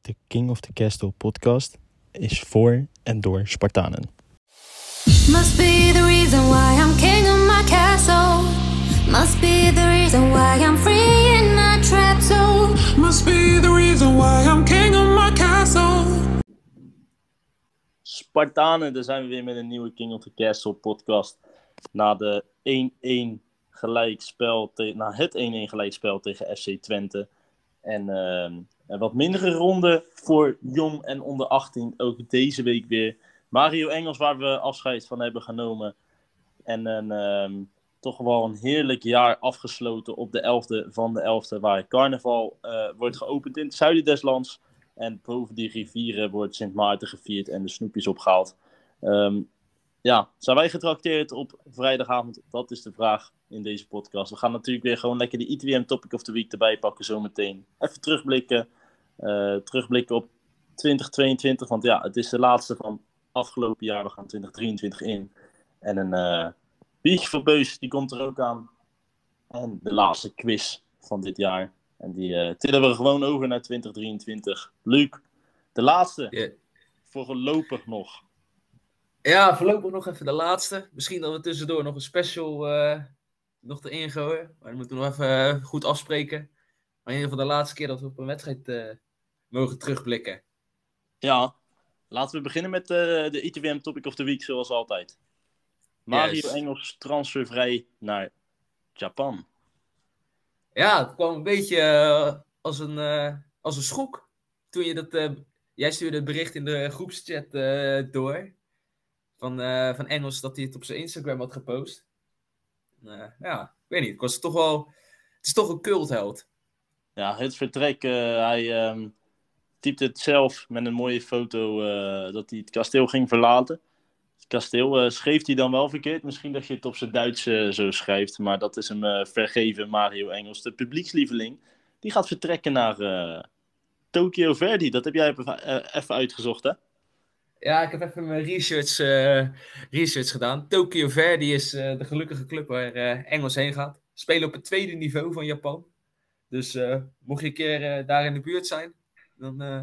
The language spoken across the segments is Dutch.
De King of the Castle podcast is voor en door Spartanen. Must be the reason why I'm king of my castle. Must be the reason why I'm free in my trap zone. Must be the reason why I'm king of my castle. Spartanen, daar zijn we weer met een nieuwe King of the Castle podcast. Na de 1-1 gelijkspel, te- na het 1-1 gelijkspel tegen FC Twente. En ehm, een wat mindere ronde voor jong en onder 18, ook deze week weer. Mario Engels, waar we afscheid van hebben genomen. En een, ehm, toch wel een heerlijk jaar afgesloten op de 11e van de 11e, waar carnaval eh, wordt geopend in het zuiden des lands. En boven die rivieren wordt Sint Maarten gevierd en de snoepjes opgehaald. Ehm, ja, zijn wij getrakteerd op vrijdagavond? Dat is de vraag in deze podcast. We gaan natuurlijk weer gewoon lekker de ITWM Topic of the Week erbij pakken zometeen. Even terugblikken. Eh, terugblikken op 2022, want ja, het is de laatste van afgelopen jaar. We gaan 2023 in. En een eh biertje voor Beus, die komt er ook aan. En de laatste quiz van dit jaar. En die eh, tillen we gewoon over naar 2023. Luc, de laatste. Voorlopig nog. Ja, voorlopig nog even de laatste. Misschien dat we tussendoor nog een special nog erin gooien. Maar dat moeten we nog even goed afspreken. Maar in ieder geval de laatste keer dat we op een wedstrijd mogen terugblikken. Ja, laten we beginnen met eh, de ITWM Topic of the Week, zoals altijd. Mario Yes. Engels transfervrij naar Japan. Ja, het kwam een beetje eh, als, een, eh, als een schok. Toen je dat... jij stuurde het bericht in de groepschat eh, door. Van, van Engels dat hij het op zijn Instagram had gepost. Ja, ik weet niet. Ik was toch wel... Het is toch een cultheld. Ja, het vertrek, hij ehm typte het zelf met een mooie foto eh, dat hij het kasteel ging verlaten. Het kasteel eh, schreef hij dan wel verkeerd. Misschien dat je het op zijn Duits eh, zo schrijft, maar dat is hem vergeven, Mario Engels, de publiekslieveling. Die gaat vertrekken naar Tokyo Verdy. Dat heb jij even, uitgezocht, hè? Ja, ik heb even mijn research, eh, research gedaan. Tokyo Verdy is de gelukkige club waar Engels heen gaat. Spelen op het tweede niveau van Japan. Dus mocht je een keer daar in de buurt zijn, dan... eh,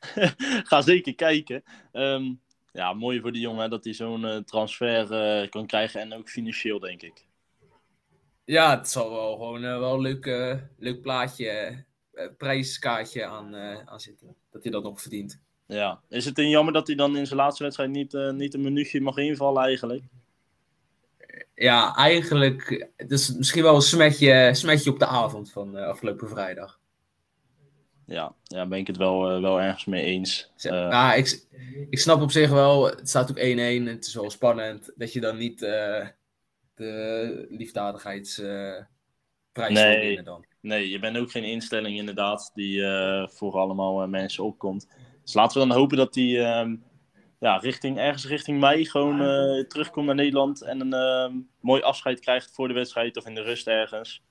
Ga zeker kijken. Ehm, ja, mooi voor die jongen dat hij zo'n eh, transfer eh, kan krijgen en ook financieel, denk ik. ja, het zal wel gewoon wel een leuk, eh, leuk plaatje, prijskaartje aan, eh, aan zitten. Dat hij dat nog verdient. Ja, is het een jammer dat hij dan in zijn laatste wedstrijd niet, niet een minuutje mag invallen eigenlijk? Ja, eigenlijk, het is misschien wel een smetje, smetje op de avond van eh, afgelopen vrijdag. Ja, ja ben ik het wel, eh, wel ergens mee eens. Ja, ik, ik snap op zich wel, het staat ook 1-1, het is wel spannend dat je dan niet eh, de liefdadigheidsprijs uh, Nee. winnen dan. Nee, je bent ook geen instelling inderdaad die voor allemaal mensen opkomt. Dus laten we dan hopen dat hij ehm, ja, richting, ergens richting mei gewoon terugkomt naar Nederland en een ehm, mooi afscheid krijgt voor de wedstrijd of in de rust ergens.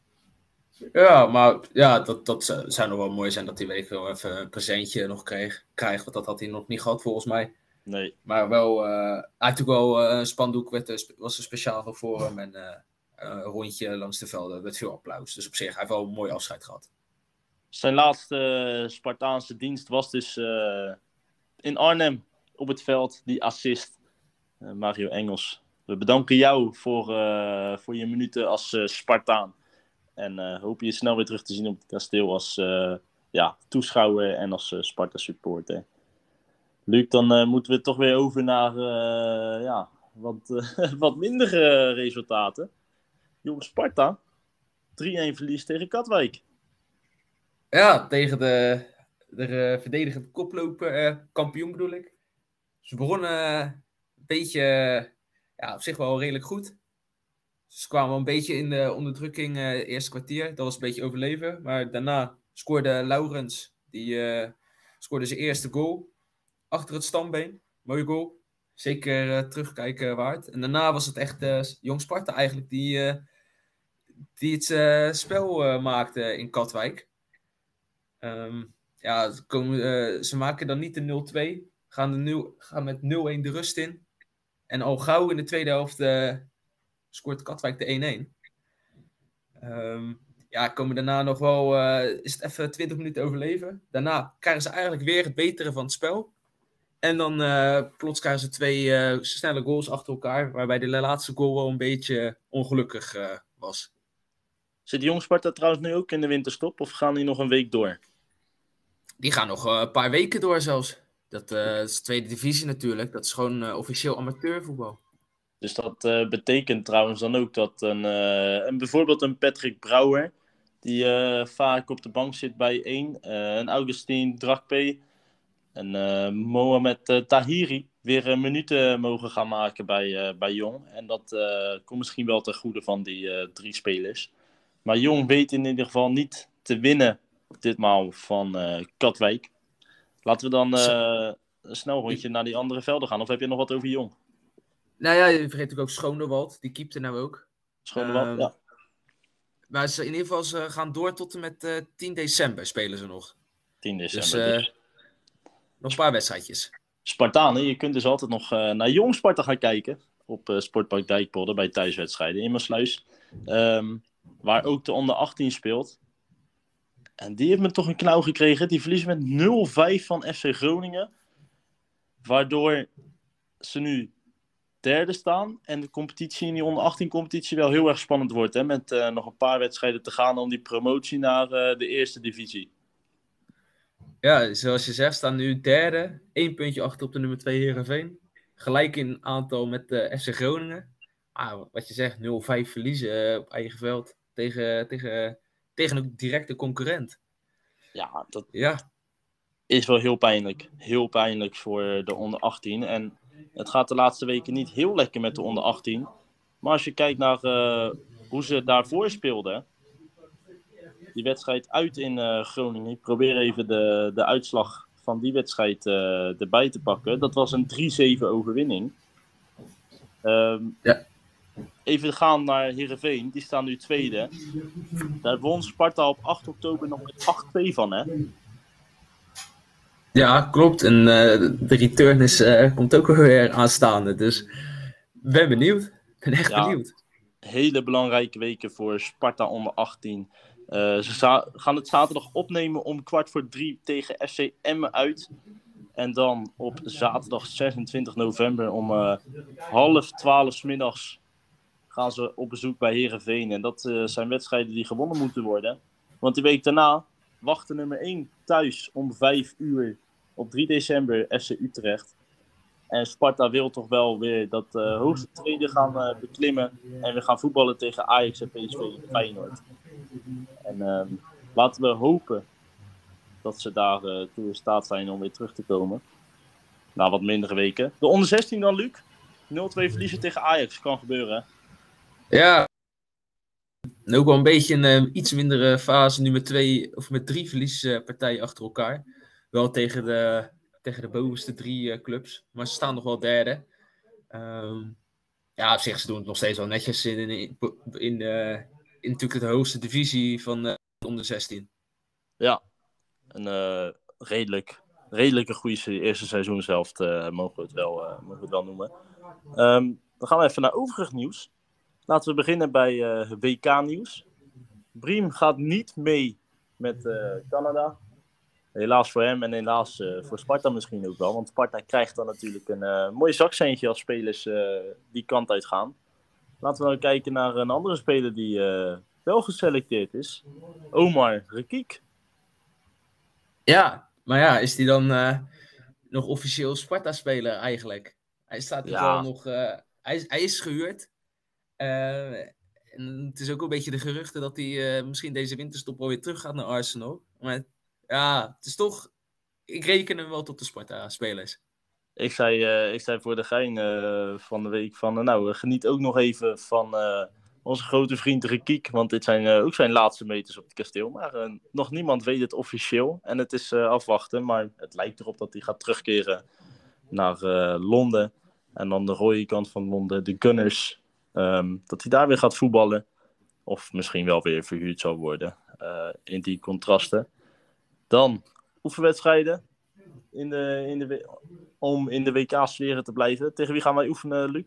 Ja, maar ja, dat, dat zou nog wel mooi zijn dat hij weet ik wel even een presentje nog kreeg, krijgt, want dat had hij nog niet gehad volgens mij. Nee, Maar wel, eh, hij had natuurlijk wel eh, een spandoek, werd, er spe- was er speciaal voor hem en eh, een rondje langs de velden met veel applaus. Dus op zich, hij heeft wel een mooi afscheid gehad. Zijn laatste eh, Spartaanse dienst was dus eh, in Arnhem op het veld, die assist. Eh, Mario Engels. We bedanken jou voor, eh, voor je minuten als eh, Spartaan. En eh, hopen je snel weer terug te zien op het kasteel als eh, ja, toeschouwer en als eh, Sparta supporter. Luc, dan moeten we toch weer over naar ja, wat, wat mindere resultaten. Jong Sparta, 3-1 verlies tegen Katwijk. Ja, tegen de, de eh, verdedigend koploper, kampioen bedoel ik. Ze begonnen een beetje, ja, op zich wel redelijk goed. Ze kwamen een beetje in de onderdrukking eh eerste kwartier. Dat was een beetje overleven. Maar daarna scoorde Laurens, die eh, scoorde zijn eerste goal. Achter het stambeen. Mooie goal. Zeker eh, terugkijken waard. En daarna was het echt Jong Sparta eigenlijk die, die het spel maakte in Katwijk. Ehm, ja, ze, maken dan niet de 0-2. Gaan, de gaan met 0-1 de rust in. En al gauw in de tweede helft scoort Katwijk de 1-1. Ehm, ja, komen daarna nog wel, eh, is het even 20 minuten overleven. Daarna krijgen ze eigenlijk weer het betere van het spel. En dan eh, plots krijgen ze twee eh, snelle goals achter elkaar, waarbij de laatste goal wel een beetje ongelukkig was. Zit Jong Sparta trouwens nu ook in de winterstop of gaan die nog een week door? Die gaan nog een paar weken door zelfs. Dat is tweede divisie natuurlijk. Dat is gewoon officieel amateurvoetbal. Dus dat eh, betekent trouwens dan ook dat een, eh, een, bijvoorbeeld een Patrick Brouwer, die eh, vaak op de bank zit bij één, een Augustine Drakpe, en Mohamed Tahiri weer minuten mogen gaan maken bij, bij Jong. En dat komt misschien wel ten goede van die drie spelers. Maar Jong weet in ieder geval niet te winnen ditmaal van Katwijk. Laten we dan een snel rondje naar die andere velden gaan. Of heb je nog wat over Jong? Nou ja, je vergeet natuurlijk ook Schonewald. Die keepte nou ook. Schonewald? Ehm, ja. Maar ze, in ieder geval, ze gaan door tot en met eh 10 december spelen ze nog. 10 Dus december. eh, dus. nog een paar wedstrijdjes. Spartanen, je kunt dus altijd nog eh, naar Jong Sparta gaan kijken. Op Sportpark Dijkpolder bij thuiswedstrijden in Maasluis. Ehm, waar ook de onder 18 speelt. En die heeft me toch een knauw gekregen. Die verliezen met 0-5 van FC Groningen. Waardoor ze nu derde staan. En de competitie in die onder 18 competitie wel heel erg spannend wordt. Hè? Met eh, nog een paar wedstrijden te gaan om die promotie naar eh, de eerste divisie. Ja, zoals je zegt, staan nu derde. Eén puntje achter op de nummer 2 Heerenveen. Gelijk in aantal met de FC Groningen. Ah, wat je zegt, 0-5 verliezen eh, op eigen veld. Tegen, tegen, tegen een directe concurrent. Ja, dat, Ja, is wel heel pijnlijk. Heel pijnlijk voor de onder 18. En het gaat de laatste weken niet heel lekker met de onder 18. Maar als je kijkt naar eh, hoe ze daarvoor speelden. Die wedstrijd uit in eh, Groningen. Ik probeer even de, de uitslag van die wedstrijd eh, erbij te pakken. Dat was een 3-7 overwinning. Ehm, Ja. Even gaan naar Heerenveen. Die staan nu tweede. Daar won Sparta op 8 oktober nog met 8-2 van, hè? Ja klopt. En eh, de return is, eh, komt ook weer aanstaande. Dus ben benieuwd. Ben echt Ja. benieuwd. hele belangrijke weken voor Sparta onder 18. Eh, ze gaan het zaterdag opnemen om kwart voor drie tegen FC Emmen uit. En dan op zaterdag 26 november om half twaalf middags gaan ze op bezoek bij Herenveen. En dat zijn wedstrijden die gewonnen moeten worden. Want die week daarna wachten nummer 1 thuis om 5 uur op 3 december FC Utrecht. En Sparta wil toch wel weer dat eh, hoogste treden gaan eh, beklimmen. En we gaan voetballen tegen Ajax en PSV en Feyenoord. En ehm, laten we hopen dat ze daar eh, toe in staat zijn om weer terug te komen. Na wat mindere weken. De onder 16 dan, Luc. 0-2 verliezen tegen Ajax. Kan gebeuren. Ja. En ook wel een beetje een eh, iets mindere fase nu met twee of met drie verliespartijen achter elkaar. Wel tegen de, tegen de bovenste drie eh, clubs. Maar ze staan nog wel derde. Ehm, ja, op zich, ze doen het nog steeds wel netjes in, in, in, in, eh, natuurlijk de hoogste divisie van eh, onder 16. Ja. Een eh, redelijk, redelijke goede eerste seizoen zelf. eh, mogen, we het wel, eh, mogen we het wel noemen. Ehm, dan gaan we even naar overig nieuws. Laten we beginnen bij eh, WK-nieuws. Briem gaat niet mee met eh, Canada. Helaas voor hem en helaas eh, voor Sparta misschien ook wel. Want Sparta krijgt dan natuurlijk een mooi zakcentje als spelers die kant uit gaan. Laten we dan kijken naar een andere speler die wel geselecteerd is. Omar Rekiek. Ja, maar ja, is die dan nog officieel Sparta-speler eigenlijk? Hij staat er Ja. wel nog. hij, hij is gehuurd. Eh, en het is ook een beetje de geruchten dat hij eh, misschien deze winterstop alweer terug gaat naar Arsenal. Maar ja, het is toch. Ik reken hem wel tot de Sparta-spelers. Ik zei, eh, ik zei voor de gein van de week van, nou, geniet ook nog even van onze grote vriend Rekiek. Want dit zijn ook zijn laatste meters op het kasteel. Maar nog niemand weet het officieel. En het is afwachten. Maar het lijkt erop dat hij gaat terugkeren naar Londen. En dan de rode kant van Londen, de Gunners. Ehm, dat hij daar weer gaat voetballen. Of misschien wel weer verhuurd zal worden. eh, in die contrasten. Dan oefenwedstrijden. In de, in de, om in de WK-sferen te blijven. Tegen wie gaan wij oefenen, Luc?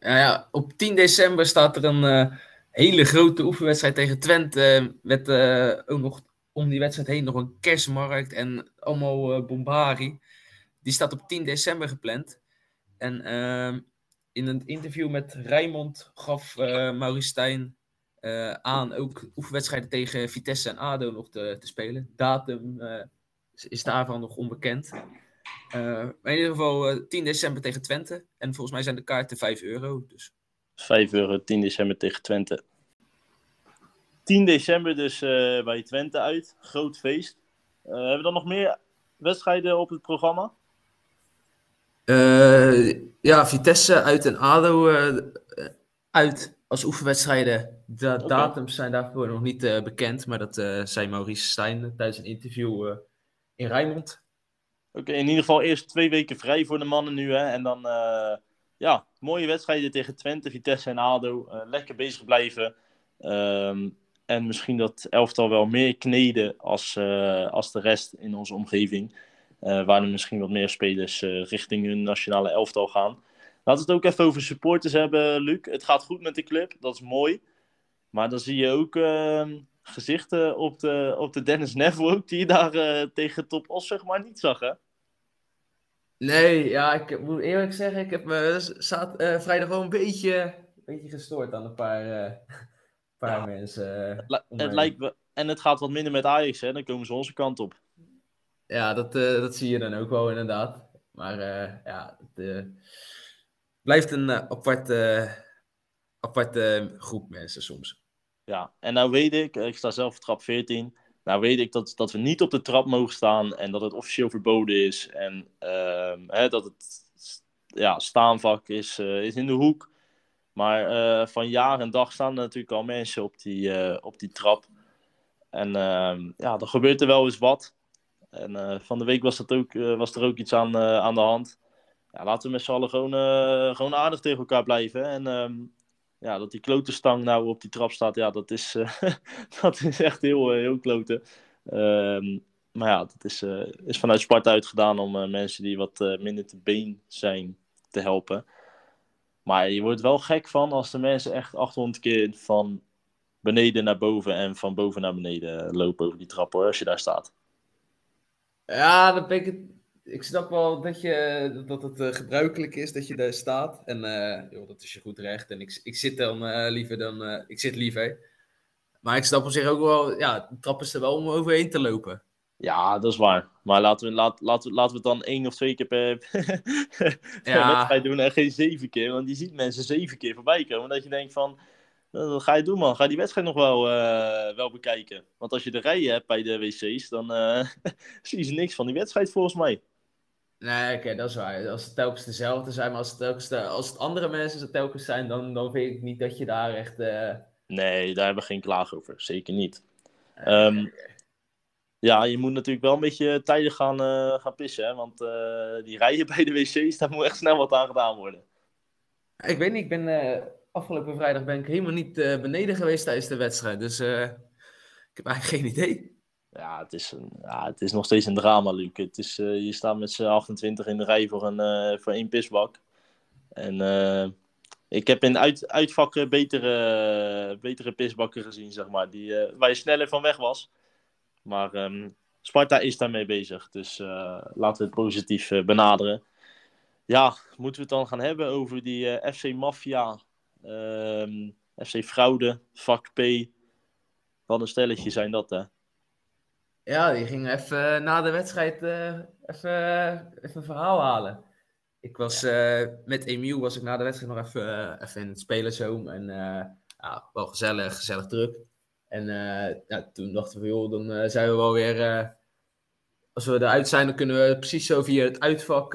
Ja, op 10 december staat er een, eh, hele grote oefenwedstrijd tegen Twente. Met eh, ook nog om die wedstrijd heen nog een kerstmarkt en allemaal bombari. Die staat op 10 december gepland. En ehm, in een interview met Rijmond gaf eh Maurice Stijn eh, aan ook oefenwedstrijden tegen Vitesse en ADO nog te, te spelen. Datum eh, is, daarvan nog onbekend. Eh, maar in ieder geval eh, 10 december tegen Twente. En volgens mij zijn de kaarten 5 euro. Dus 5 euro 10 december tegen Twente. 10 december dus eh, bij Twente uit. Groot feest. Eh, hebben we dan nog meer wedstrijden op het programma? Eh, ja, Vitesse uit en ADO eh, uit als oefenwedstrijden. De Oké. datums zijn daarvoor nog niet eh, bekend, maar dat eh, zei Maurice Stijn tijdens een interview in Rijnmond. Oké, in ieder geval eerst twee weken vrij voor de mannen nu. Hè? En dan, ja, mooie wedstrijden tegen Twente, Vitesse en ADO. Lekker bezig blijven. Ehm, en misschien dat elftal wel meer kneden als, als de rest in onze omgeving. Eh, waar er misschien wat meer spelers eh, richting hun nationale elftal gaan. Laten we het ook even over supporters hebben, Luc. Het gaat goed met de club, dat is mooi. Maar dan zie je ook ehm, gezichten op de, op de Dennis Neville ook, die je daar eh, tegen Top Os zeg maar niet zag, hè? Nee, ja, ik moet eerlijk zeggen, ik heb me zaad, eh, vrijdag wel een beetje, een beetje gestoord aan een paar, paar Ja. mensen. het lijkt me, en het gaat wat minder met Ajax, hè? Dan komen ze onze kant op. Ja, dat, eh, dat zie je dan ook wel inderdaad. Maar eh, ja, het eh, blijft een aparte, aparte groep mensen soms. Ja, en nou weet ik, ik sta zelf op trap 14. Nou weet ik dat, dat we niet op de trap mogen staan en dat het officieel verboden is. En ehm, hè, dat het ja, staanvak is, is in de hoek. Maar van jaar en dag staan er natuurlijk al mensen op die, op die trap. En ehm, ja, dan gebeurt er wel eens wat. En eh, van de week was, dat ook, eh, was er ook iets aan, eh, aan de hand. Ja, laten we met z'n allen gewoon, gewoon aardig tegen elkaar blijven. En ehm, ja, dat die klote stang nou op die trap staat, ja, dat is, dat is echt heel, heel klote. Ehm, maar ja, dat is, is vanuit Sparta uitgedaan om mensen die wat minder te been zijn te helpen. Maar je wordt wel gek van als de mensen echt 800 keer van beneden naar boven en van boven naar beneden lopen over die trap hoor, als je daar staat. Ja, dat ben ik, snap wel dat, je, dat het eh, gebruikelijk is dat je daar staat. En eh, joh, dat is je goed recht. En ik, ik zit dan eh, liever dan. ik zit liever. Maar ik snap op zich ook wel. Ja, de trap is er wel om overheen te lopen. Ja, dat is waar. Maar laten we, laat, laten we, laten we het dan één of twee keer per, per Ja. wedstrijd doen en geen zeven keer. Want je ziet mensen zeven keer voorbij komen. Dat je denkt van, "Nou, wat ga je doen man? Ga die wedstrijd nog wel, eh, wel bekijken? Want als je de rijen hebt bij de wc's, dan eh, zie je niks van die wedstrijd volgens mij. Nee, oké, dat is waar. Als het telkens dezelfde zijn, maar als het, telkens de- als het andere mensen het telkens zijn, dan, dan vind ik niet dat je daar echt. eh, Nee, daar hebben we geen klaag over. Zeker niet. Ehm, ja, je moet natuurlijk wel een beetje tijdig gaan, eh, gaan pissen. Hè? Want eh, die rijen bij de wc's, daar moet echt snel wat aan gedaan worden. Ik weet niet, ik ben eh, afgelopen vrijdag ben ik helemaal niet eh, beneden geweest tijdens de wedstrijd. Dus eh, ik heb eigenlijk geen idee. Ja, het is, een, ja, het is nog steeds een drama, Luc. Het is, eh, je staat met z'n 28 in de rij voor, een, voor één pisbak. En ik heb in uit, uitvakken betere, betere pisbakken gezien, zeg maar. Die, waar je sneller van weg was. Maar ehm, Sparta is daarmee bezig. Dus laten we het positief benaderen. Ja, moeten we het dan gaan hebben over die FC Mafia, ehm, FC Fraude, vak P. Wat een stelletje zijn dat, hè? Ja, die ging even eh, na de wedstrijd eh, even, eh, even een verhaal halen. Ik was met Emiel was ik na de wedstrijd nog even, even in het spelershome. En ja, wel gezellig, gezellig druk. En ja, toen dachten we, joh, dan zijn we wel weer... als we eruit zijn, dan kunnen we precies zo via het uitvak...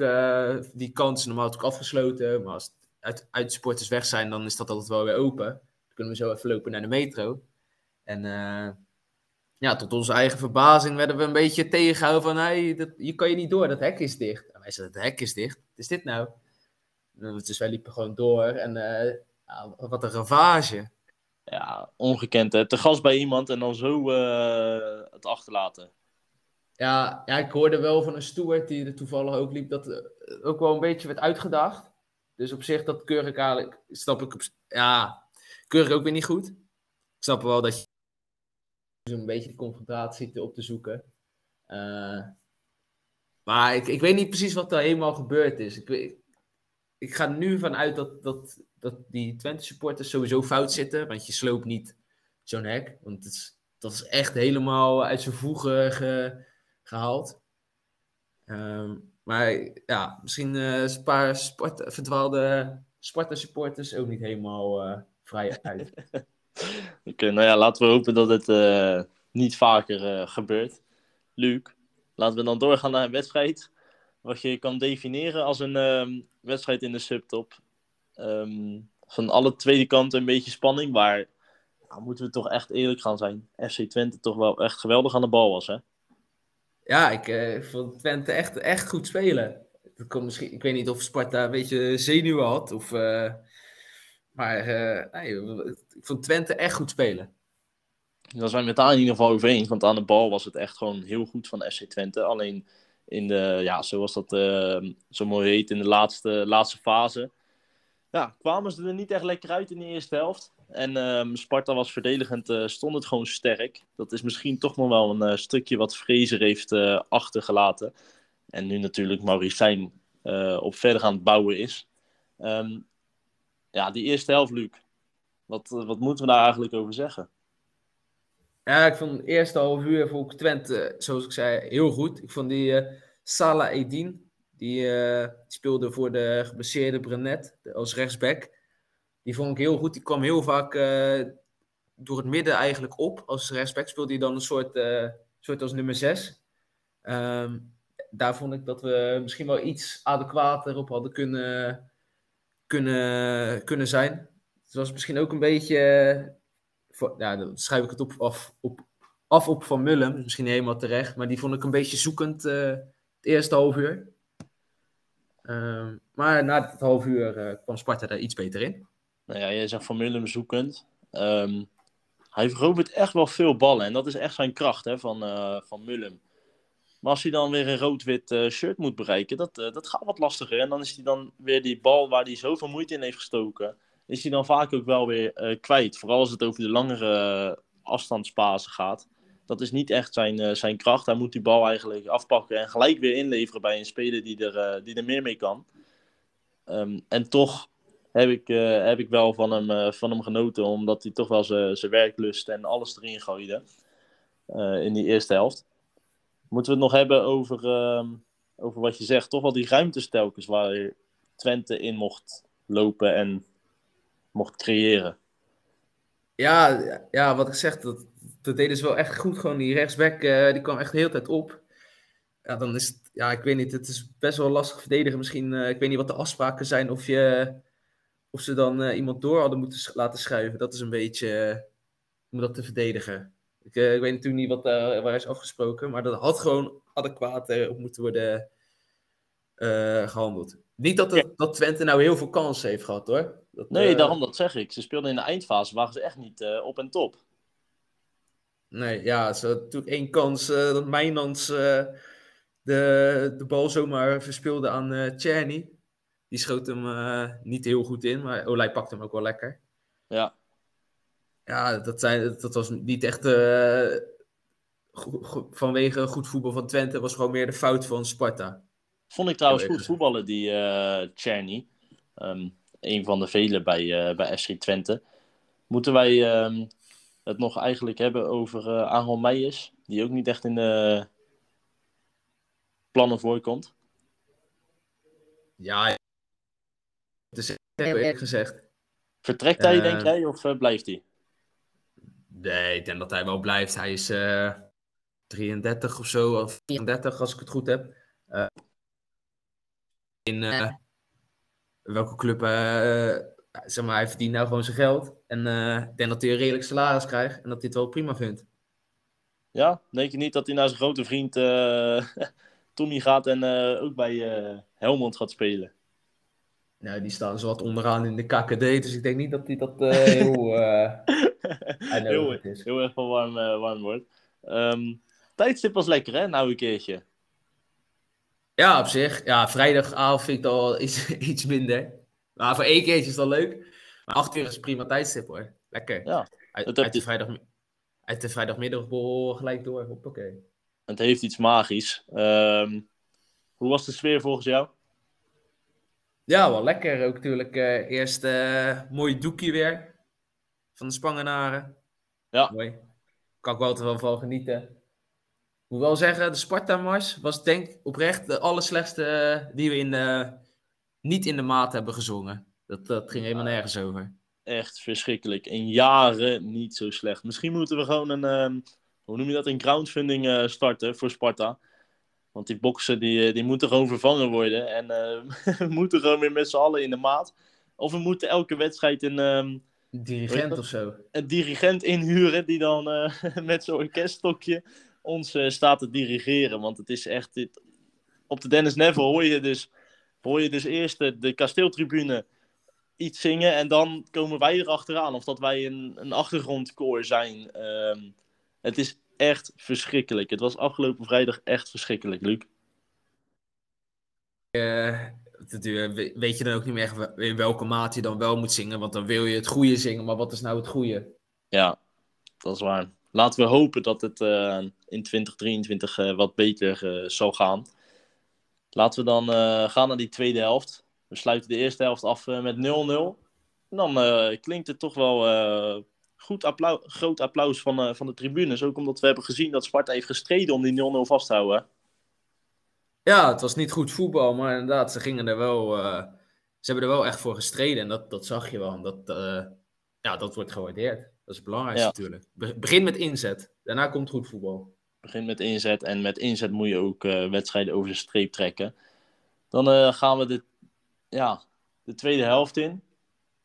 die kant is normaal natuurlijk afgesloten. Maar als uit, uitsporters weg zijn, dan is dat altijd wel weer open. Dan kunnen we zo even lopen naar de metro. En... eh, ja, tot onze eigen verbazing werden we een beetje tegengehouden van, hey, dat, hier kan je niet door, dat hek is dicht. En wij zeiden, het hek is dicht, wat is dit nou? Dus wij liepen gewoon door en eh, wat een ravage. Ja, ongekend hè. Te gast bij iemand en dan zo eh, het achterlaten. Ja, ja, ik hoorde wel van een steward die er toevallig ook liep, dat ook wel een beetje werd uitgedacht. Dus op zich, dat keur ik eigenlijk, snap ik, op, ja, keur ik ook weer niet goed. snap wel dat je zo'n beetje de confrontatie op te zoeken. Eh, maar ik, ik weet niet precies wat er helemaal gebeurd is. Ik, weet- ik ga nu vanuit dat, dat, dat die Twente supporters sowieso fout zitten. Want je sloopt niet zo'n hek. Want het is, dat is echt helemaal uit zijn voegen ge- gehaald. Ehm, maar ja, misschien eh, een paar sport, verdwaalde Sparta-supporters ook niet helemaal eh, vrij uit. Oké, nou ja, laten we hopen dat het eh, niet vaker gebeurt. Luc, laten we dan doorgaan naar een wedstrijd. Wat je kan definiëren als een ehm, wedstrijd in de subtop. Ehm, van alle tweede kanten een beetje spanning. Waar nou, moeten we toch echt eerlijk gaan zijn. FC Twente toch wel echt geweldig aan de bal was, hè? Ja, ik eh, vond Twente echt, echt goed spelen. Dat misschien, ik weet niet of Sparta een beetje zenuwen had. Of, eh, maar eh, nee, ik vond Twente echt goed spelen. Daar zijn we het daar in ieder geval over eens. Want aan de bal was het echt gewoon heel goed van FC Twente. Alleen in de, ja, zoals dat zo mooi heet, in de laatste, laatste fase. Ja, kwamen ze er niet echt lekker uit in de eerste helft. En ehm, Sparta was verdedigend, eh, stond het gewoon sterk. Dat is misschien toch nog wel een eh, stukje wat Fraser heeft eh, achtergelaten. En nu natuurlijk eh, op verder aan het bouwen is. Ehm, ja, die eerste helft, Luc. Wat, wat moeten we daar eigenlijk over zeggen? Ja, ik vond de eerste half uur ik Twente, zoals ik zei, heel goed. Ik vond die Salah Edin, die, speelde voor de geblesseerde Brenet als rechtsback. Die vond ik heel goed. Die kwam heel vaak eh, door het midden eigenlijk op. Als rechtsback speelde hij dan een soort, eh, soort als nummer 6. daar vond ik dat we misschien wel iets adequater op hadden kunnen, kunnen, kunnen zijn. Het was misschien ook een beetje eh, voor- ja, dan schrijf ik het op, af, op, af op Van Mullum. Misschien helemaal terecht. Maar die vond ik een beetje zoekend het eerste half uur. Ehm, maar na het half uur kwam Sparta daar iets beter in. Nou ja, jij zegt Van Mullum zoekend. Ehm, hij verovert echt wel veel ballen. En dat is echt zijn kracht hè, van, eh van Mullum. Maar als hij dan weer een rood-wit eh, shirt moet bereiken, dat, eh, dat gaat wat lastiger. En dan is hij dan weer die bal waar hij zoveel moeite in heeft gestoken, is hij dan vaak ook wel weer kwijt. Vooral als het over de langere uh, afstandspasen gaat. Dat is niet echt zijn, uh, zijn kracht. Hij moet die bal eigenlijk afpakken en gelijk weer inleveren bij een speler die er, uh, die er meer mee kan. Um, en toch heb ik, uh, heb ik wel van hem, uh, van hem genoten, omdat hij toch wel zijn werklust en alles erin gooide uh, in die eerste helft. Moeten we het nog hebben over, uh, over wat je zegt, toch wel die ruimtes telkens waar Twente in mocht lopen en mocht creëren. Ja, ja wat ik zeg, dat, dat deden ze wel echt goed. Gewoon die rechtsback, die kwam echt de hele tijd op. Ja, dan is het, ja, ik weet niet, het is best wel lastig verdedigen. Misschien, ik weet niet wat de afspraken zijn, of, je, of ze dan uh, iemand door hadden moeten sch laten schuiven. Dat is een beetje, om dat te verdedigen. Ik, ik, weet natuurlijk niet wat daar waar is afgesproken, maar dat had gewoon adequaat op moeten worden gehandeld. Niet dat, het, dat Twente nou heel veel kansen heeft gehad, hoor. Dat, nee, daarom dat zeg ik. Ze speelden in de eindfase, waren ze echt niet op en top. Nee, ja, ze hadden natuurlijk één kans uh, dat Mijnans uh, de, de bal zomaar verspeelde aan uh. Die schoot hem niet heel goed in, maar Olij pakte hem ook wel lekker. Ja. Ja, dat, zijn, dat was niet echt uh, go vanwege goed voetbal van Twente. Was gewoon meer de fout van Sparta. Vond ik trouwens goed voetballen, die uh, Czerny. Um, een van de vele bij, uh, bij FC Twente. Moeten wij um, het nog eigenlijk hebben over uh, Aaron Meijers, die ook niet echt in de plannen voorkomt? Ja, het is eerlijk gezegd. Vertrekt hij, uh, denk jij, of uh, blijft hij? Nee, ik denk dat hij wel blijft. Hij is uh, 33 of zo, of 34 als ik het goed heb. Uh, in uh, welke club, uh, zeg maar, hij verdient nou gewoon zijn geld. En ik denk dat hij een redelijk salaris krijgt en dat hij het wel prima vindt. Ja, denk je niet dat hij naar zijn grote vriend uh, Tommy gaat en ook bij Helmond gaat spelen? Nou, die staan zo wat onderaan in de KKD, dus ik denk niet dat hij dat heel, heel, is. heel erg van warm, warm wordt. Um, tijdstip was lekker, hè? Nou een keertje. Ja, op zich. Ja, vrijdagavond vind ik al iets, iets minder. Maar voor één keertje is dat leuk. Maar acht uur is prima tijdstip hoor. Lekker. Ja. Uit, de, vrijdag, uit de vrijdagmiddagborrel gelijk door. Hoppakee. Het heeft iets magisch. Ehm, hoe was de sfeer volgens jou? Ja, wel lekker. Ook natuurlijk eh, eerst eh mooi doekje weer. Van de Spangenaren. Ja. Mooi. Kan ik wel te wel van genieten. Ik moet wel zeggen, de Sparta-mars was denk ik oprecht de allerslechtste eh, die we in de, niet in de maat hebben gezongen. Dat, dat ging helemaal nergens over. Echt verschrikkelijk. In jaren niet zo slecht. Misschien moeten we gewoon een, ehm, hoe noem je dat, een crowdfunding starten voor Sparta. Want die boksen die, eh, die moeten gewoon vervangen worden. En eh, we moeten gewoon weer met z'n allen in de maat. Of we moeten elke wedstrijd een, ehm, Dirigent of zo. een dirigent inhuren die dan eh, met zo'n orkeststokje ons staat te dirigeren. Want het is echt... Dit... Op de Dennis Neville hoor je dus, hoor je dus eerst de, de kasteeltribune iets zingen en dan komen wij erachteraan. Of dat wij een, een achtergrondkoor zijn. Ehm, het is echt verschrikkelijk. Het was afgelopen vrijdag echt verschrikkelijk, Luc. We- weet je dan ook niet meer in welke maat je dan wel moet zingen. Want dan wil je het goede zingen, maar wat is nou het goede? Ja, dat is waar. Laten we hopen dat het eh, in 2023 eh, wat beter eh, zal gaan. Laten we dan eh, gaan naar die tweede helft. We sluiten de eerste helft af eh, met 0-0. En dan eh, klinkt het toch wel eh, goed applau groot applaus van, eh, van de tribunes. Ook omdat we hebben gezien dat Sparta heeft gestreden om die 0-0 vast te houden. Ja, het was niet goed voetbal, maar inderdaad, ze gingen er wel. eh, ze hebben er wel echt voor gestreden en dat, dat zag je wel. Dat, eh, ja, dat wordt gewaardeerd. Dat is het belangrijkste Ja. natuurlijk. Be- begin met inzet, daarna komt goed voetbal. begin met inzet. En met inzet moet je ook wedstrijden over de streep trekken. Dan gaan we de, ja, de tweede helft in.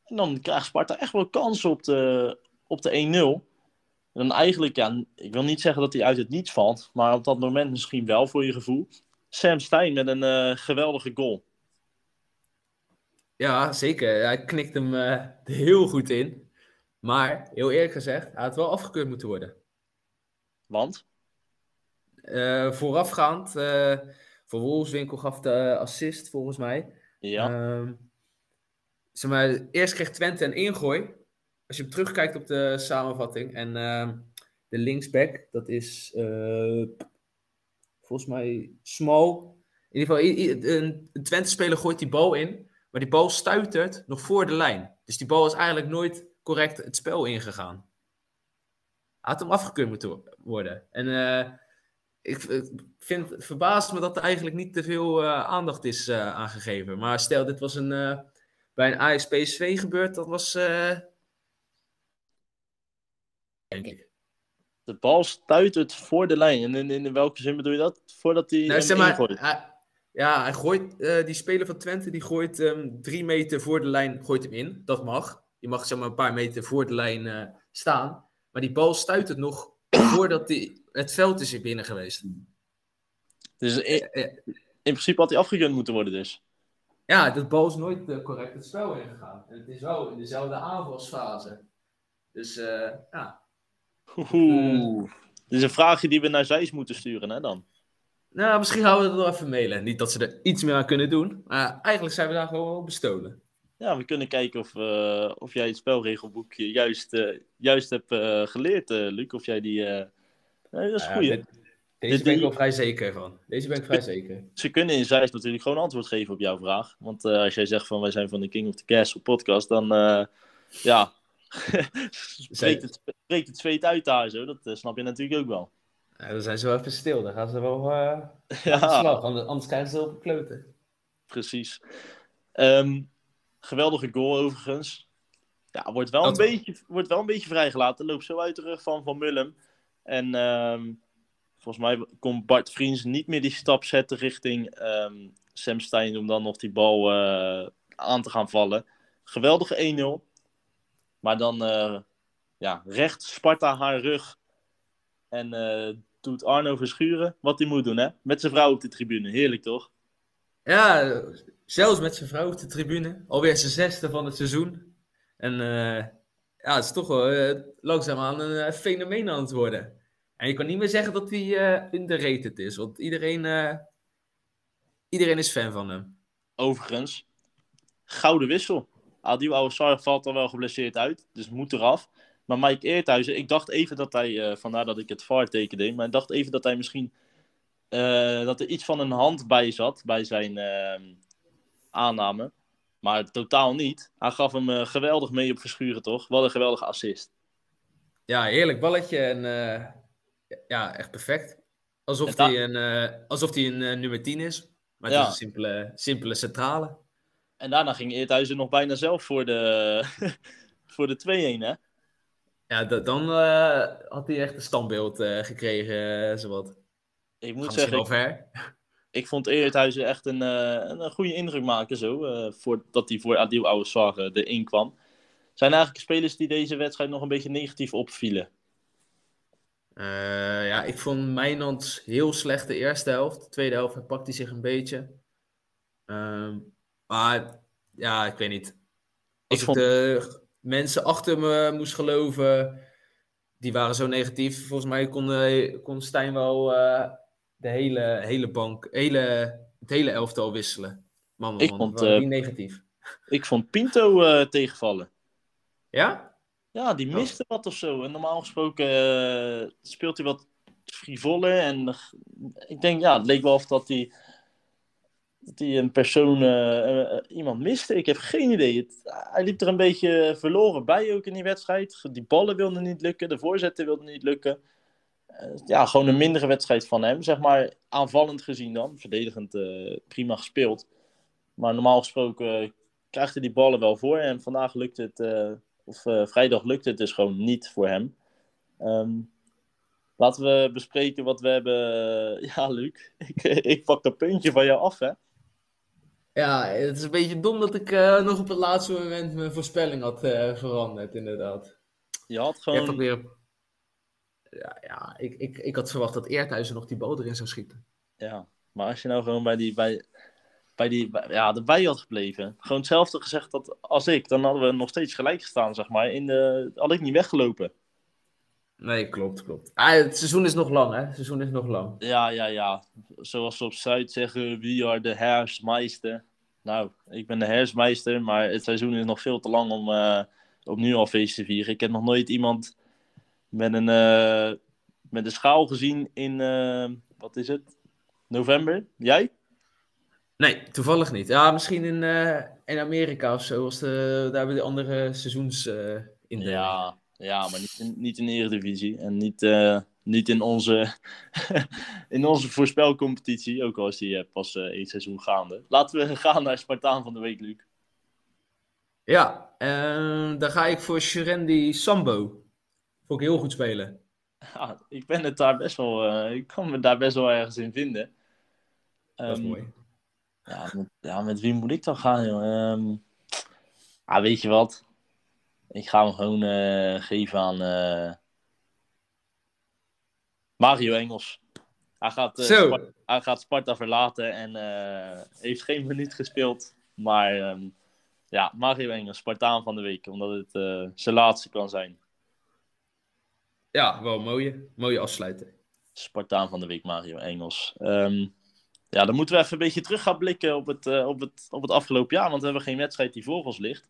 En dan krijgt Sparta echt wel kansen op de, op de 1-0. En dan eigenlijk, ja, ik wil niet zeggen dat hij uit het niets valt. Maar op dat moment misschien wel voor je gevoel. Sam Stein met een eh, geweldige goal. Ja, zeker. Hij knikt hem eh, heel goed in. Maar, heel eerlijk gezegd, hij had wel afgekeurd moeten worden. Want, Eh, voorafgaand, voor Wolfswinkel gaf de assist volgens mij. ja, Ehm, zeg maar, eerst kreeg Twente een ingooi. Als je terugkijkt op de samenvatting. En ehm, de linksback, dat is eh, volgens mij Small. In ieder geval, een, Twente-speler gooit die bal in. Maar die bal stuitert nog voor de lijn. Dus die bal is eigenlijk nooit correct het spel ingegaan. Had hem afgekeurd moeten worden. En eh, ik vind, het verbaast me dat er eigenlijk niet te veel eh, aandacht is aangegeven. Maar stel, dit was een, bij een Ajax PSV gebeurd, dat was. Denk ik. de bal stuitert voor de lijn. En in, in welke zin bedoel je dat? Voordat hij Nou, zeg maar, hij- ja, hij gooit, eh, die speler van Twente die gooit ehm, drie meter voor de lijn gooit hem in. Dat mag. Je mag zeg maar een paar meter voor de lijn eh, staan. Maar die bal stuitert nog voordat die, het veld is hier binnen geweest. Dus in, Eh, in principe had hij afgekeurd moeten worden dus. Ja, dat bal is nooit correct het spel ingegaan. En het is wel in dezelfde aanvalsfase. Dus ja. Oeh. Dit is een vraagje die we naar Zijs moeten sturen, hè dan? Nou, misschien gaan we het nog even mailen. Niet dat ze er iets meer aan kunnen doen. Maar eigenlijk zijn we daar gewoon wel bestolen. Ja, we kunnen kijken of, eh, of jij het spelregelboekje juist, eh, juist hebt eh, geleerd, eh, Luc. Of jij die... eh, Nee, dat is goed. dit- Deze Dit- ben ik wel vrij zeker van. Deze ben ik vrij zeker. Ze kunnen in Zijs natuurlijk gewoon antwoord geven op jouw vraag. Want eh, als jij zegt van wij zijn van de King of the Castle podcast, dan uh, ja, spreekt, het, spreekt het zweet uit daar zo. Dat eh, snap je natuurlijk ook wel. Ja, dan zijn ze wel even stil. Dan gaan ze wel uh, aan de Ja, slag. Anders, krijgen ze op kloten. precies. Ehm, geweldige goal overigens. Ja, wordt wel, een beetje, wordt wel een beetje vrijgelaten. Loopt zo uit de rug van Van Mullum. En ehm, volgens mij kon Bart Vriends niet meer die stap zetten richting ehm, Sam Stein om dan nog die bal eh, aan te gaan vallen. Geweldige 1-0. Maar dan eh, ja, recht Sparta haar rug. En eh, doet Arno Verschuren wat hij moet doen, hè? Met zijn vrouw op de tribune. Heerlijk, toch? Ja, zelfs met zijn vrouw op de tribune. Alweer zijn zesde van het seizoen. En uh, ja, het is toch wel uh, langzaamaan een uh, fenomeen aan het worden. En je kan niet meer zeggen dat hij uh, underrated is. Want iedereen, uh, iedereen is fan van hem. Overigens, gouden wissel. Adil Ouassar valt dan wel geblesseerd uit, dus moet eraf. Maar Mike Eerthuizen, ik dacht even dat hij, eh, vandaar dat ik het VAR tekende, maar ik dacht even dat hij misschien, eh, dat er iets van een hand bij zat, bij zijn ehm, aanname. Maar totaal niet. Hij gaf hem eh, geweldig mee op Verschuren, toch? Wat een geweldige assist. Ja, heerlijk balletje en ja, echt perfect. Alsof hij een, alsof hij een nummer 10 is. Maar het Ja. is een simpele, simpele centrale. En daarna ging Eerthuizen nog bijna zelf voor de, voor de 2-1, hè? Ja, da- dan eh, had hij echt een standbeeld eh, gekregen, eh, zowat. Ik Moet zeggen, ik, ver. ik vond Eerthuizen echt een, een, een goede indruk maken, zo. eh voordat hij voor Adil Ouassar uh, erin kwam. Zijn eigenlijk spelers die deze wedstrijd nog een beetje negatief opvielen. Ja, ik vond Mijnand heel slecht de eerste helft. De tweede helft herpakt hij zich een beetje. Ehm, maar ja, ik weet niet. Als ik vond- de mensen achter me moest geloven, die waren zo negatief. Volgens mij kon, eh, kon Stijn wel eh, de hele, hele bank, hele, het hele elftal wisselen. Man, man, Ik vond, niet negatief. Ik vond Pinto tegenvallen. Ja? Ja, die Oh. miste wat of zo. En normaal gesproken speelt hij wat frivoller. En ik denk, ja, het leek wel of dat hij, dat hij een persoon, eh, eh, iemand miste. Ik heb geen idee. Hij liep er een beetje verloren bij ook in die wedstrijd. Die ballen wilden niet lukken, de voorzetten wilden niet lukken. Eh, ja, gewoon een mindere wedstrijd van hem, zeg maar. Aanvallend gezien dan. Verdedigend prima gespeeld. Maar normaal gesproken krijgt hij die ballen wel voor. En vandaag lukt het... of vrijdag lukt het dus gewoon niet voor hem. Ehm, laten we bespreken wat we hebben. Ja, Luc, ik, ik pak dat puntje van jou af, hè? Ja, het is een beetje dom dat ik eh, nog op het laatste moment mijn voorspelling had eh, veranderd, inderdaad. Je had Ik heb ook gewoon. weer... Ja, ja ik, ik, ik had verwacht dat Eerthuizen nog die bal erin zou schieten. Ja, maar als je nou gewoon bij die. Bij, bij die bij- ja, erbij had gebleven. Gewoon hetzelfde gezegd dat als ik, dan hadden we nog steeds gelijk gestaan, zeg maar. In de, had ik niet weggelopen. Nee, klopt, klopt. Ah, het seizoen is nog lang, hè? Het seizoen is nog lang. Ja, ja, ja. Zoals ze op Zuid zeggen, wie are de herfstmeister? Nou, ik ben de herfstmeister, maar het seizoen is nog veel te lang om, eh, om nu al feest te vieren. Ik heb nog nooit iemand met een, eh, met een schaal gezien in, eh, wat is het, november? Jij? Nee, toevallig niet. Ja, misschien in, eh, in Amerika of zo, als de, daar hebben de andere seizoens eh in de... Ja, ja maar niet in, niet in de Eredivisie en niet, eh, niet in, onze, in onze voorspelcompetitie, ook al is die eh, pas eh, één seizoen gaande. Laten we gaan naar Spartaan van de Week, Luc. Ja, dan ga ik voor Shirendi Sambo. Vond ik heel goed spelen. Ja, ik ben het daar best wel, ik kan me daar best wel ergens in vinden. Dat is Ehm, mooi. Ja met, ja, met wie moet ik dan gaan, joh? Ehm, ah, weet je wat? Ik ga hem gewoon eh, geven aan eh, Mario Engels. Hij gaat, eh, Zo. Spar- hij gaat Sparta verlaten en heeft geen minuut gespeeld. Maar ehm, ja, Mario Engels, Spartaan van de week, omdat het zijn laatste kan zijn. Ja, wel mooie. Mooie afsluiter. Spartaan van de week, Mario Engels. Ehm, ja, dan moeten we even een beetje terug gaan blikken op het, op, het, op het afgelopen jaar. Want we hebben geen wedstrijd die voor ons ligt.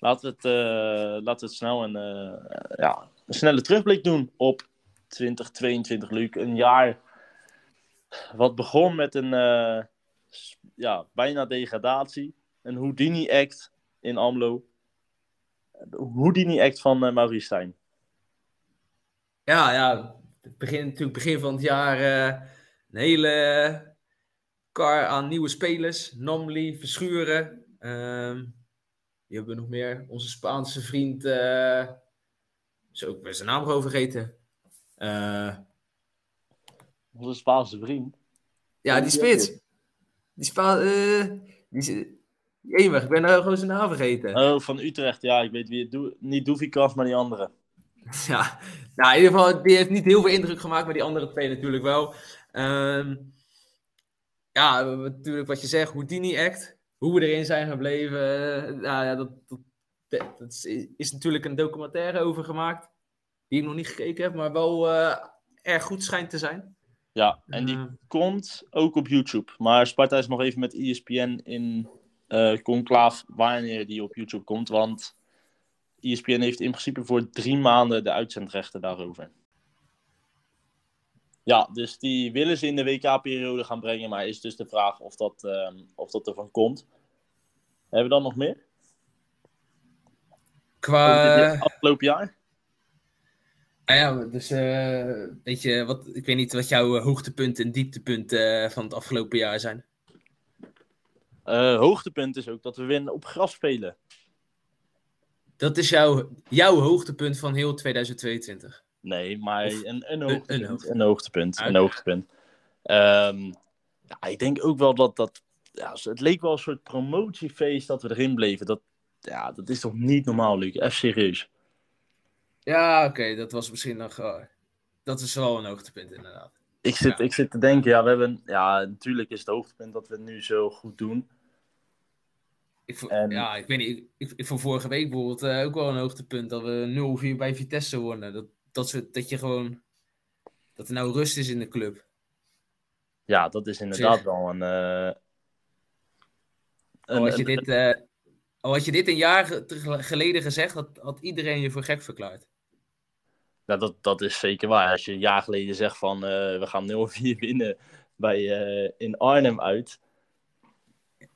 Laten we het, eh, laten we het snel een, eh, ja, een snelle terugblik doen op 2022, Luc. Een jaar wat begon met een eh, ja, bijna degradatie. Een Houdini-act in Amlo. Houdini-act van eh Maurice Stijn. Ja, ja. Begin, natuurlijk begin van het jaar een hele kar aan nieuwe spelers. Namli, Verschuren. ehm die hebben we nog meer. Onze Spaanse vriend. eh zo, ik ben zijn naam gewoon vergeten. Eh, Onze Spaanse vriend. ja, die spits. Die Spa... eh die, is- Jemig, ik ben nou gewoon zijn naam vergeten. Oh, van Utrecht. Ja, ik weet wie het doet. Niet Doevikas, maar die andere. Ja, nou, in ieder geval, die heeft niet heel veel indruk gemaakt, maar die andere twee natuurlijk wel. Ehm, ja, natuurlijk wat je zegt, Houdini-act, hoe we erin zijn gebleven. eh, nou ja, dat, dat, dat is, is natuurlijk een documentaire over gemaakt, die ik nog niet gekeken heb, maar wel eh, erg goed schijnt te zijn. Ja, en die Eh, komt ook op YouTube. Maar Sparta is nog even met ESPN in eh conclave wanneer die op YouTube komt. Want ESPN heeft in principe voor drie maanden de uitzendrechten daarover. Ja, dus die willen ze in de WK-periode gaan brengen, maar is dus de vraag of dat, ehm, of dat ervan komt. Hebben we dan nog meer? Qua... Afgelopen jaar? Ah ja, dus eh weet je, wat, ik weet niet wat jouw eh, hoogtepunten en dieptepunten eh, van het afgelopen jaar zijn. Hoogtepunt is ook dat we weer op gras spelen. Dat is jouw, jouw hoogtepunt van heel 2022. Nee, maar Of een, een een hoogtepunt. Een hoogtepunt. Ah, Een hoogtepunt. Ehm, ja, ik denk ook wel dat dat. Ja, het leek wel een soort promotiefeest dat we erin bleven. Dat, ja, dat is toch niet normaal, Luc? Even serieus. Ja, oké, dat was misschien nog... eh, dat is wel een hoogtepunt inderdaad. Ik zit, Ja. ik zit te denken, ja, we hebben. Ja, natuurlijk is het hoogtepunt dat we het nu zo goed doen. Ik, vo- En- Ja, ik weet niet. Ik, ik, ik vond vorige week bijvoorbeeld eh, ook wel een hoogtepunt dat we 0-4 bij Vitesse wonnen. Dat, dat, soort, dat je gewoon. Dat er nou rust is in de club. Ja, dat is inderdaad Zeg. wel een. Al een- had je dit, al had je dit een jaar geleden gezegd, had, had iedereen je voor gek verklaard. Ja, dat, dat is zeker waar. Als je een jaar geleden zegt van eh, we gaan 0-4 winnen bij, in Arnhem uit.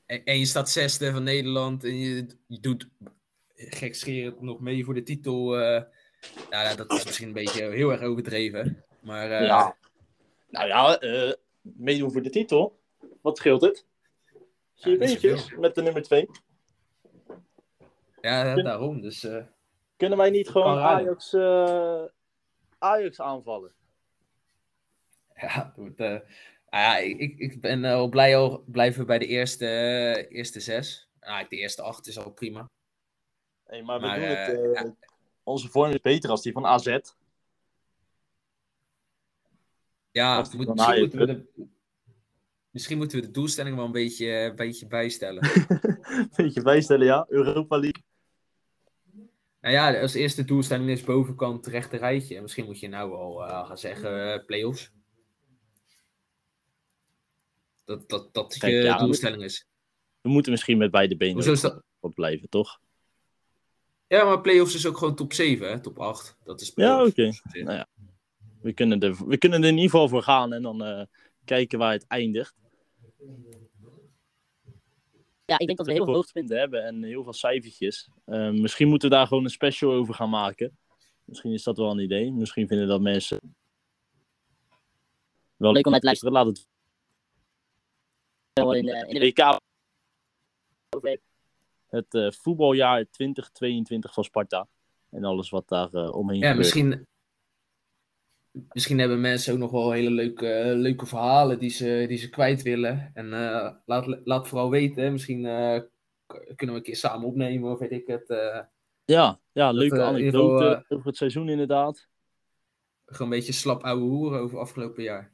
En, en je staat zesde van Nederland en je, je doet gekscherend nog mee voor de titel. Nou, dat is misschien een beetje heel erg overdreven. Maar eh, ja. Nou ja, eh, meedoen voor de titel. Wat scheelt het? Vier Ja, puntjes met de nummer 2. ja, daarom. Dus eh, Kunnen wij niet gewoon. Ajax, Ajax aanvallen? ja, het nou ja, ik, ik- ben wel blij al blijven bij de eerste, eerste zes. Nou, de eerste acht is al prima. Hey, maar we Maar, doen het. Eh, eh, Onze vorm is beter als die van AZ. Ja, moet- misschien, Ajax moeten we de, misschien moeten we de doelstelling wel een beetje, een beetje bijstellen. Beetje bijstellen, ja. Europa League. nou ja, als eerste doelstelling is bovenkant rechte rijtje. Misschien moet je nou wel eh, gaan zeggen eh, play-offs. Dat dat, dat Kijk, je ja, doelstelling is. We moeten misschien met beide benen op blijven, toch? Ja, maar play-offs is ook gewoon top 7, hè? top 8. Dat is Ja, oké. Nou ja. We kunnen, er, we kunnen er in ieder geval voor gaan en dan eh, kijken waar het eindigt. Ja, ik denk dat we heel veel hoogtepunten hebben en heel veel cijfertjes. Eh, misschien moeten we daar gewoon een special over gaan maken. Misschien is dat wel een idee. Misschien vinden dat mensen wel leuk om naar te luisteren. Laat het wel in de, in de WK. Het eh, voetbaljaar 2022 van Sparta. En alles wat daar eh, omheen Ja, gebeurt. misschien, misschien hebben mensen ook nog wel hele leuke, leuke verhalen die ze, die ze kwijt willen. En eh, laat, laat vooral weten. Misschien eh, kunnen we een keer samen opnemen of weet ik het. eh, Ja, ja leuke eh, anekdote eh, over het seizoen inderdaad. gewoon een beetje slap ouwe hoeren over afgelopen jaar.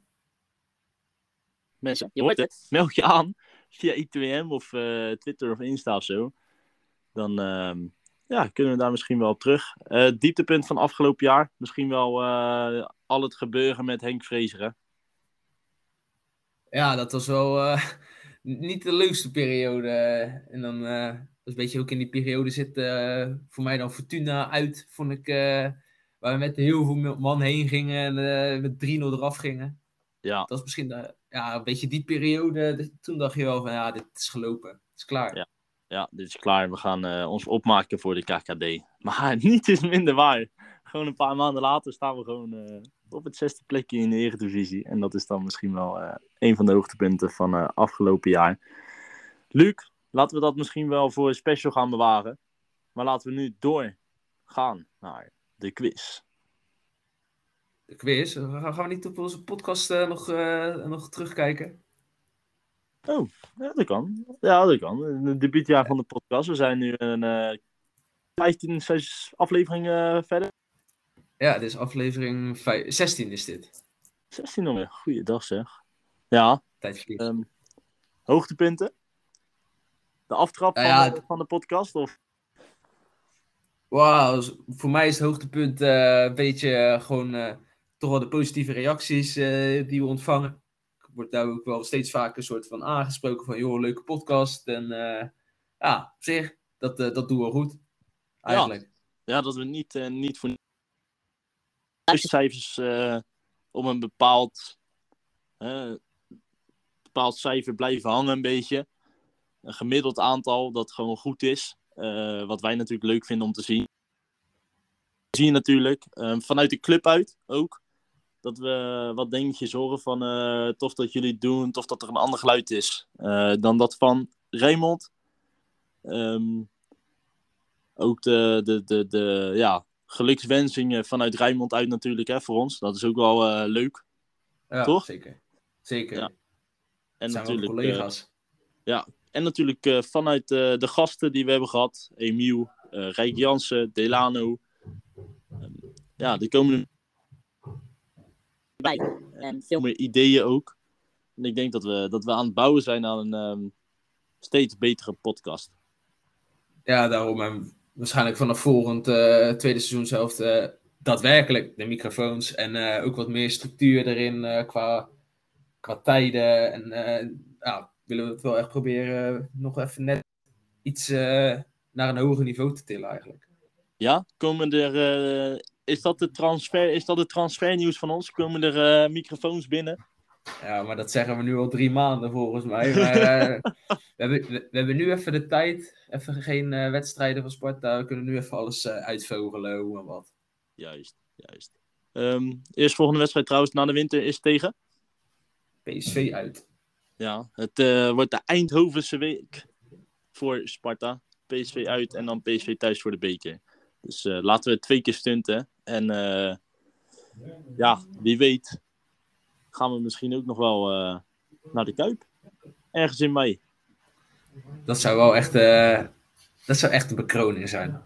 Mensen, je hoort het. Meld je aan via ITWM of eh, Twitter of Insta of zo. Dan ehm, ja, kunnen we daar misschien wel op terug. Eh, dieptepunt van afgelopen jaar. Misschien wel eh, al het gebeuren met Henk Vrezer. hè? Ja, dat was wel eh, niet de leukste periode. En dan eh, een beetje ook in die periode zit voor mij dan Fortuna uit, vond ik. waar we met heel veel man heen gingen en eh, met 3-0 eraf gingen. Ja, Dat was misschien ja, een beetje die periode. Dus Toen dacht je wel van ja, dit is gelopen. Het is klaar. Ja. Ja, dit is klaar. We gaan eh, ons opmaken voor de KKD. Maar niet is minder waar. Gewoon een paar maanden later staan we gewoon eh, op het zesde plekje in de Eredivisie. En dat is dan misschien wel eh, een van de hoogtepunten van afgelopen jaar. Luc, laten we dat misschien wel voor een special gaan bewaren. Maar laten we nu doorgaan naar de quiz. De quiz. Gaan we niet op onze podcast nog, nog terugkijken? Oh, ja, dat kan. Ja, dat kan. Het debuutjaar van de podcast. We zijn nu een eh 15 zes afleveringen eh, verder. Ja, dit is aflevering vijf- 16 is dit. 16 alweer. Goeiedag zeg. Ja, Tijd ehm, hoogtepunten? De aftrap Nou van, de, van de podcast? Of... Wauw, dus voor mij is het hoogtepunt eh, een beetje eh, gewoon toch wel de positieve reacties die we ontvangen. Ik word daar ook wel steeds vaker een soort van aangesproken van, joh, leuke podcast. En eh, ja, op zich, dat, eh, dat doen we goed. Eigenlijk. Ja, ja, dat we niet, eh, niet voor cijfers op een bepaald, bepaald cijfer blijven hangen een beetje. Een gemiddeld aantal dat gewoon goed is. Wat wij natuurlijk leuk vinden om te zien. Zie je natuurlijk. eh, vanuit de club uit ook. Dat we wat dingetjes horen van eh, tof dat jullie het doen, tof dat er een ander geluid is eh, dan dat van Raymond. Ehm, ook de, de, de, de ja, gelukswensingen vanuit Rijnmond uit natuurlijk hè, voor ons. Dat is ook wel eh, leuk. Ja, Toch? Zeker. Zeker. Ja. En zijn natuurlijk, collega's. en natuurlijk vanuit de gasten die we hebben gehad. Emiel, Rijk Jansen, Delano. Ehm, ja, er komen er bij. En veel meer ideeën ook. En ik denk dat we, dat we aan het bouwen zijn aan een ehm, steeds betere podcast. Ja, daarom. En waarschijnlijk vanaf volgend eh, tweede seizoen zelf eh, daadwerkelijk de microfoons. En eh, ook wat meer structuur erin eh, qua, qua tijden. En eh, ja, willen we het wel echt proberen nog even net iets eh, naar een hoger niveau te tillen eigenlijk. Ja, komen er. Is, dat de transfer, is dat het transfernieuws van ons? Komen er eh, microfoons binnen? Ja, maar dat zeggen we nu al drie maanden volgens mij. Maar eh, we, hebben, we, we hebben nu even de tijd. Even geen eh, wedstrijden van Sparta. We kunnen nu even alles uitvogelen, hoe en wat. Juist, juist. Ehm eerst volgende wedstrijd trouwens na de winter is tegen. PSV uit. Ja, het wordt de Eindhovense week voor Sparta. PSV uit en dan PSV thuis voor de beker. Dus laten we twee keer stunten. En eh, ja, wie weet gaan we misschien ook nog wel eh, naar de Kuip. Ergens in mei. Dat zou wel echt, eh, dat zou echt een bekroning zijn.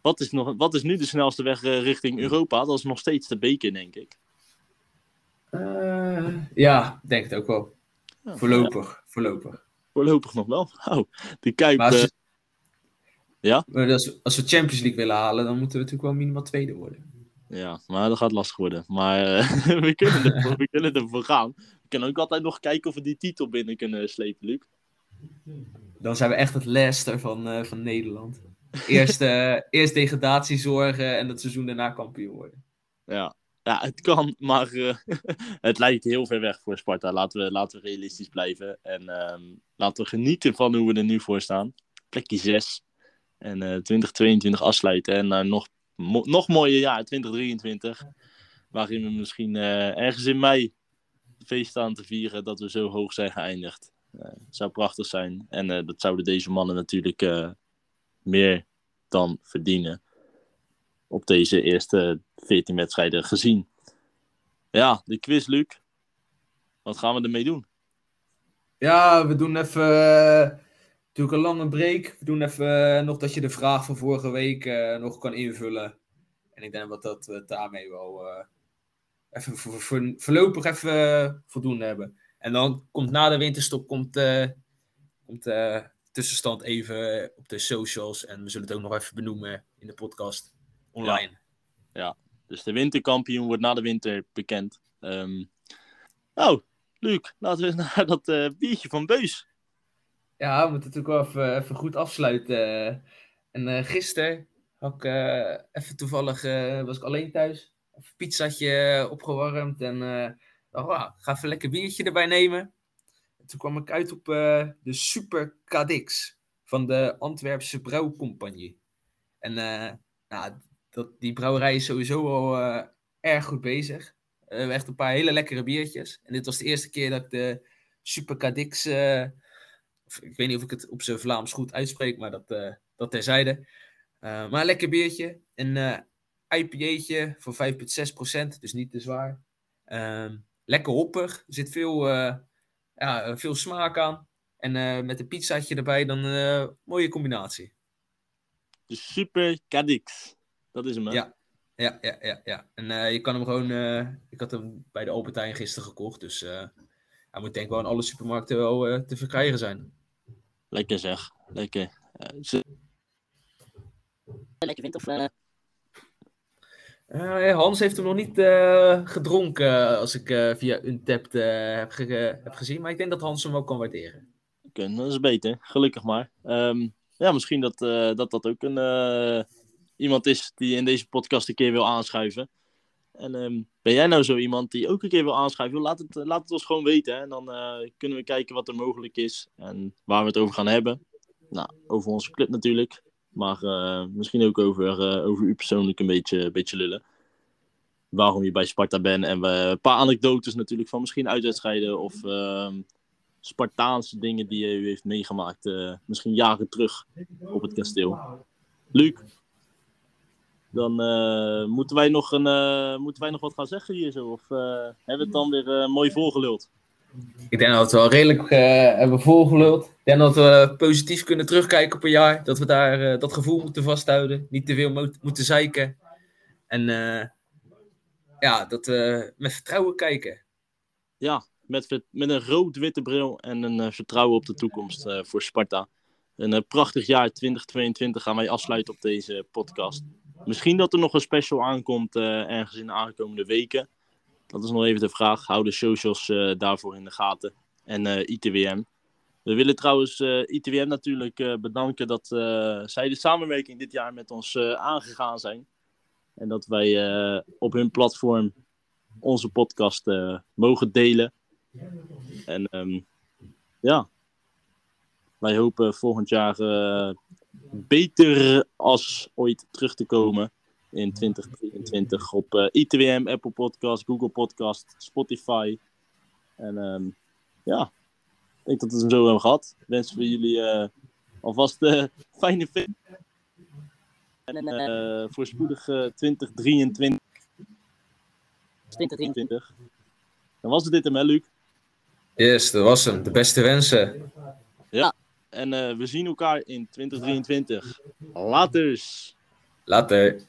Wat is, nog, wat is nu de snelste weg richting Europa? Dat is nog steeds de beker, denk ik. Eh, ja, denk het ook wel. Ja, Voorlopig, voorlopig. Voorlopig nog wel. Nou, de Kuip. Maar als, ja? als, als we Champions League willen halen, dan moeten we natuurlijk wel minimaal tweede worden. Ja, maar dat gaat lastig worden. Maar eh, we, kunnen ervoor, we kunnen ervoor gaan. We kunnen ook altijd nog kijken of we die titel binnen kunnen slepen, Luc. Dan zijn we echt het Leicester van, eh, van Nederland. Eerst, eh, eerst degradatie zorgen en het seizoen daarna kampioen worden. Ja, ja het kan, maar eh, het lijkt heel ver weg voor Sparta. Laten we, laten we realistisch blijven. En ehm, laten we genieten van hoe we er nu voor staan. Plekje 6. En eh 2022 afsluiten. En eh, nog, nog mooier jaar, 2023. Waarin we misschien eh, ergens in mei feest staan te vieren dat we zo hoog zijn geëindigd. Eh, zou prachtig zijn. En eh, dat zouden deze mannen natuurlijk meer dan verdienen. Op deze eerste 14 wedstrijden gezien. Ja, de quiz, Luc. Wat gaan we ermee doen? Ja, we doen even natuurlijk een lange break. We doen even eh, nog dat je de vraag van vorige week eh, nog kan invullen. En ik denk dat we daarmee wel eh, even voor, voor- voorlopig even eh, voldoende hebben. En dan komt na de winterstop komt, eh, komt de tussenstand even op de socials. En we zullen het ook nog even benoemen in de podcast online. Dus de winterkampioen wordt na de winter bekend. Ehm nou, Luc, laten we naar dat eh, biertje van Beus. Ja, we moeten natuurlijk wel even, even goed afsluiten. En eh gisteren had ik eh, even toevallig, eh, was ik alleen thuis. Even een pizzatje opgewarmd en dacht, ik ga even een lekker biertje erbij nemen. En toen kwam ik uit op de Super Cadix van de Antwerpse Brouwcompagnie. En nou, dat, die brouwerij is sowieso al erg goed bezig. We hebben echt een paar hele lekkere biertjes. En dit was de eerste keer dat ik de Super Cadix... ik weet niet of ik het op zijn Vlaams goed uitspreek, maar dat, eh dat terzijde. Eh, maar een lekker biertje. Een eh IPA'tje voor 5,6%, dus niet te zwaar. Ehm, lekker hoppig. Er zit veel, eh, ja, veel smaak aan. En met een pizzaatje erbij, dan eh mooie combinatie. De Super Cadix. Dat is hem, hè? Ja. Ja, ja, ja, ja. En je kan hem gewoon... ik had hem bij de Albertijn gisteren gekocht, dus... hij moet denk ik wel in alle supermarkten wel te verkrijgen zijn. Lekker zeg. Lekker. Eh, ze- Lekker vindt of... eh, Eh, Hans heeft hem nog niet eh, gedronken, als ik eh, via Untapped eh, heb, ge- heb gezien. Maar ik denk dat Hans hem wel kan waarderen. Oké, dat is beter. Gelukkig maar. Ehm, ja, misschien dat, eh, dat dat ook een, eh, iemand is die in deze podcast een keer wil aanschuiven. En ehm, ben jij nou zo iemand die ook een keer wil aanschuiven? Laat het, laat het ons gewoon weten. En dan eh, kunnen we kijken wat er mogelijk is en waar we het over gaan hebben. Nou, over onze club natuurlijk. Maar eh, misschien ook over, eh, over u persoonlijk een beetje, beetje lullen. Waarom je bij Sparta bent. En we, een paar anekdotes natuurlijk van misschien uitwedstrijden of ehm, Spartaanse dingen die u heeft meegemaakt. eh, misschien jaren terug op het kasteel. Luc, dan eh, moeten, wij nog een, eh, moeten wij nog wat gaan zeggen hier zo? Of eh, hebben we het dan weer mooi volgeluld? Ik denk dat we wel redelijk hebben volgeluld. Ik denk dat we positief kunnen terugkijken op een jaar. Dat we daar dat gevoel moeten vasthouden. Niet te veel mo- moeten zeiken. En ja, dat we met vertrouwen kijken. Ja, met, met een rood-witte bril en een vertrouwen op de toekomst voor Sparta. Een prachtig jaar 2022 gaan wij afsluiten op deze podcast. Misschien dat er nog een special aankomt eh, ergens in de aankomende weken. Dat is nog even de vraag. Hou de socials eh, daarvoor in de gaten. En eh, ITWM. We willen trouwens ITWM natuurlijk bedanken dat zij de samenwerking dit jaar met ons aangegaan zijn. En dat wij op hun platform onze podcast mogen delen. En ehm, ja, wij hopen volgend jaar beter als ooit terug te komen in 2023 op eh, ITWM, Apple Podcast, Google Podcast, Spotify. En ehm, ja, ik denk dat we het zo hebben gehad. Wensen we jullie eh, alvast eh fijne fit. En eh voorspoedig eh 2023. 2023. Dan was het dit hem, hè, Luc? Yes, dat was hem. De beste wensen. En eh, we zien elkaar in 2023. Laters! Later.